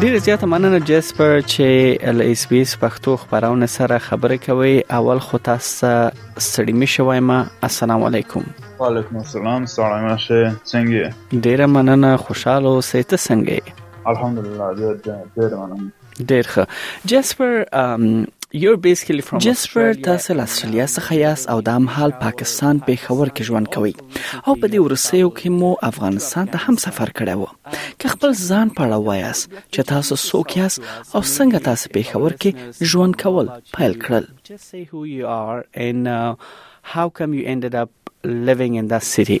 ډیره زیاته مننه جسپر چې ال اس بي اس پښتو خبرونه سره خبرې کوي اول خو تاسو سړی می شوای ما السلام علیکم وعلیکم السلام سلام شه څنګه ډیره مننه خوشاله اوسې ته څنګه الحمدلله ډیره مننه ډیر ښه جسپر یور بیسیکلی فرام جسپر تاسو له استرالیا څخه یاست او د مهال پاکستان په خبر کې ژوند کوي او په دې ورسېو کې مو افغانستان ته هم سفر کړی و که خپل ځان په اړه وایاست چې تاسو څوک یاست او څنګه تاسو په خبر کې ژوند کول پیل کړل just say who you are and uh, how come you ended up living in that city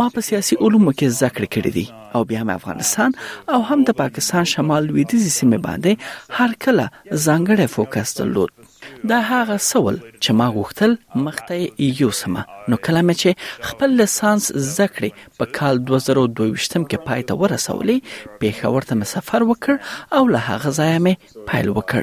ما په سیاسي علومو کې زده کړې کړې دي او بیا مې افغانستان او هم د پاکستان شمال لویدیځې سیمې باندې هر کله ځانګړی فوکس درلود دا هغه سول چې ما غوښتل مخته یو سمه نو کله مې چې خپل لسانس زده کړې په کال 2022 کې پای ته ورسولې پیښور ته مې سفر وکړ او له هغه ځایه مې پیل وکړ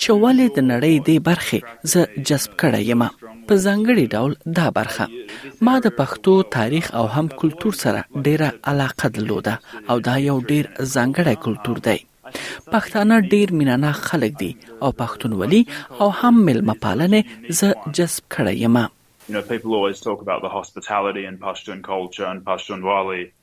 چې ولې د نړۍ دې برخې زه جذب کړی یم، په ځانګړي ډول دا برخه. ما د پښتو تاریخ او هم کلتور سره ډېره علاقه درلوده او دا یو ډېر ځانګړی کلتور دی. پښتانه ډېر مینه ناک خلک دي او پښتونولي او هم مېلمه پالنې زه جذب کړی یم.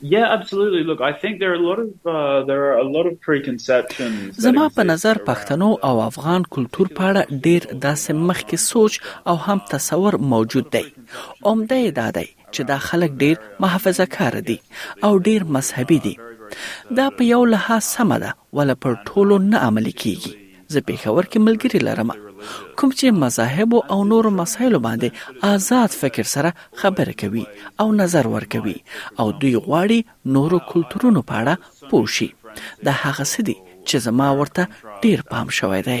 Yeah absolutely look I think there are a lot of there are a lot of preconceptions زما په نظر پښتنو او افغان کلتور په اړه ډیر داسې مخکې سوچ او هم تصور موجود دی عمده یې دا دی چې دا خلک ډیر محافظه کار دي او ډیر مذهبي دي دا په یو لحاظ سمه ده ولا پر ټولو نه عملي کیږي زه پېښور کې ملګري لرم کوم چې مذاهب او نورو مسایلو باندې آزاد فکر سره خبرې کوي او نظر ورکوي او دوی غواړي نورو کلتورونو په اړه پوه شي دا هغه څه دي چې زما ورته ډیر پام شوی دی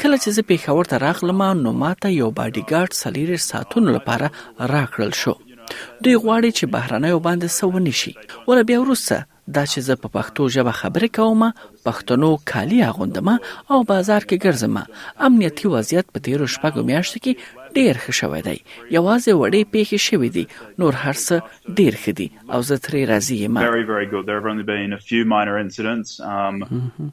کله چې زه پېښور ته راغلم نو ماته یو باډي ګارډ څلېرش ساعتونو لپاره راکړل شو دوی غواړي چې بهرنیو باندې څه ونه شي وله بیا وروسته دا چې زه په پښتو ژبه خبرې کوم پښتنو کالي اغوندم او بازار کې ګرځم امنیتي وضعیت په تیرو شپږو میاشتو کې ډیر ښه شوی دی یوازې وړې پیښې شوې دي نور هر څه ډیر ښه دي او زه ترې راضي یم very very good there have only been a few minor incidents um, mm -hmm.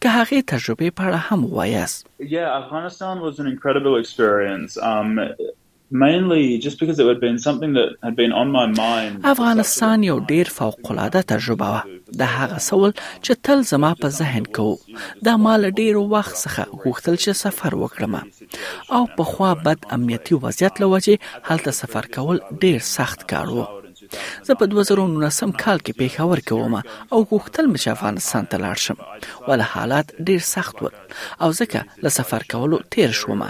که هغې تجربې په اړه هم ووایاست. Yeah Afghanistan was an incredible experience um mainly just because it had been something that had been on my mind. افغانستان یو ډیر فوق العاده تجربه وه دا هغه څه ول چې تل زما په ذهن کې وو دا ما له ډیرو وخت څخه غوښتل چې سفر وکړم او په خوا بد امنیتي وضعیت له وجې هلته سفر کول ډیر سخت کار وو زه په 2019 کال کې پیښور کې وم او غوښتل مې چې افغانستان ته لاړ شم ول حالات ډیر سخت ول او ځکه له سفر کولو تیر شوم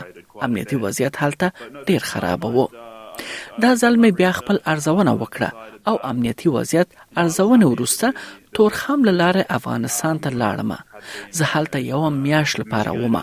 امنیتي وضعیت هلته ډیر خراب وو دا ځل مې بیا خپل ارزونه وکړه او امنیتي وضعیت ارزونه وروسته تورخم له لارې افغانستان ته لاړم زه هلته یو میاش لپاره ومه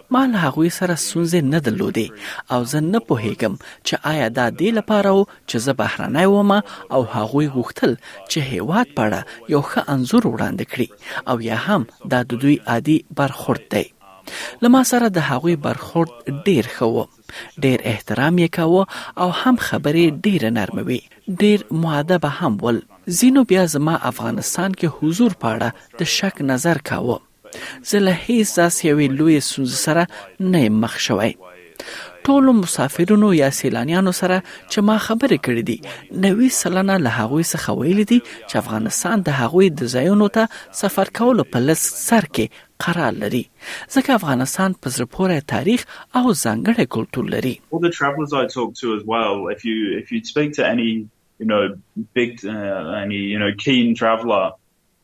ما له هغوی سره ستونزې نه درلودې او زه نه پوهېږم چې آیا دا دې لپاره و چې زه بهرنی وم او هغوی غوښتل چې هېواد په اړه یو ښه انځور وړاندې کړي او یا هم دا د دوی عادي برخورد دی. له ما سره د هغوی برخورد ډیر ښه و ډیر احترام یې کاوه او هم خبرې ډیره نرم وي ډیر مؤدب هم ول ځینو بیا زما افغانستان کې حضور په اړه د شک نظر کاوه زه له هیڅ داسې یوې لویې ستونزې سره نه یم مخ شوی ټولو مسافرونو یا سیلانیانو سره چې ما خبرې کړې دي نوي سلنه له هغوی څخه ویلي دي چې افغانستان د هغوی د ځایونو ته سفر کولو په لس سر کې قرار لري ځکه افغانستان په زړه پورې تاریخ او ځانګړی کلتور لري All the travelers I talk to as well if you if you speak to any you know big uh, any you know keen traveler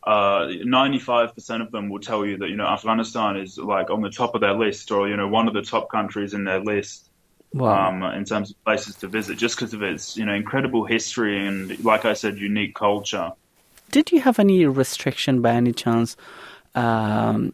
uh, 95% of them will tell you that you know Afghanistan is like on the top of their list, or you know one of the top countries in their list. Wow. Um, in terms of places to visit, just because of its you know incredible history and, like I said, unique culture. Did you have any restriction by any chance um,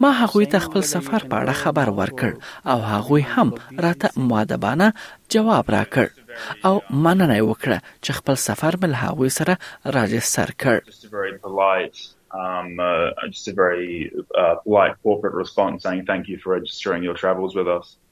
ما هغوی ته خپل سفر په اړه خبر ورکړ او هغوی هم راته مؤدبانه جواب راکړ او مننه یې وکړه چې خپل سفر مې له هغوی سره راجستر کړ.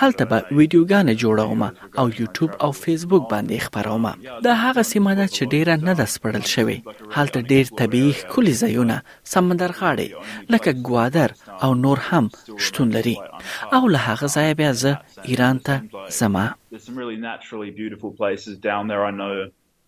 هلته به ویډیوګانې جوړوم او یوټیوب او فیسبوک باندې یې خپروم. دا هغه سیمه ده چې ډېره نه ده سپړل شوې. هلته ډېر طبیعي ښکلي ځایونه، سمندرغاړې، لکه ګوادر او نور هم شتون لري او له هغه ځایه بیا زه ایران ته ځم.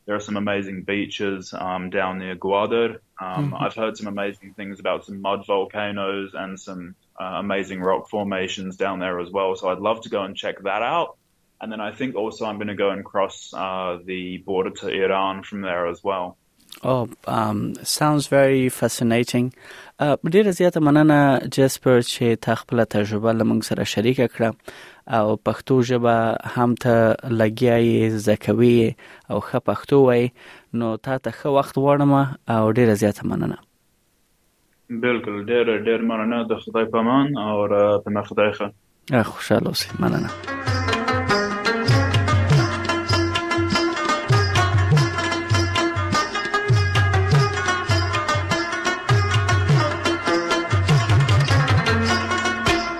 There are some amazing beaches um, down near Gwadar. Um, mm-hmm. I've heard some amazing things about some mud volcanoes and some uh, amazing rock formations down there as well. So I'd love to go and check that out. And then I think also I'm going to go and cross uh, the border to Iran from there as well. Oh, um, sounds very fascinating. په ډیره زیاته مننه جسپر چې تا خپل تجربه لمونږ سره شریک کړه او پښتو ژبه هم ته لګیا یې زده کوي او ښه پښتو وایي نو تا ته ښه وخت غواړم او ډیره زیاته مننه بالکل ډیر ډیر مننه د خدای پامان او په نخدای ښه خوشاله اوسئ مننه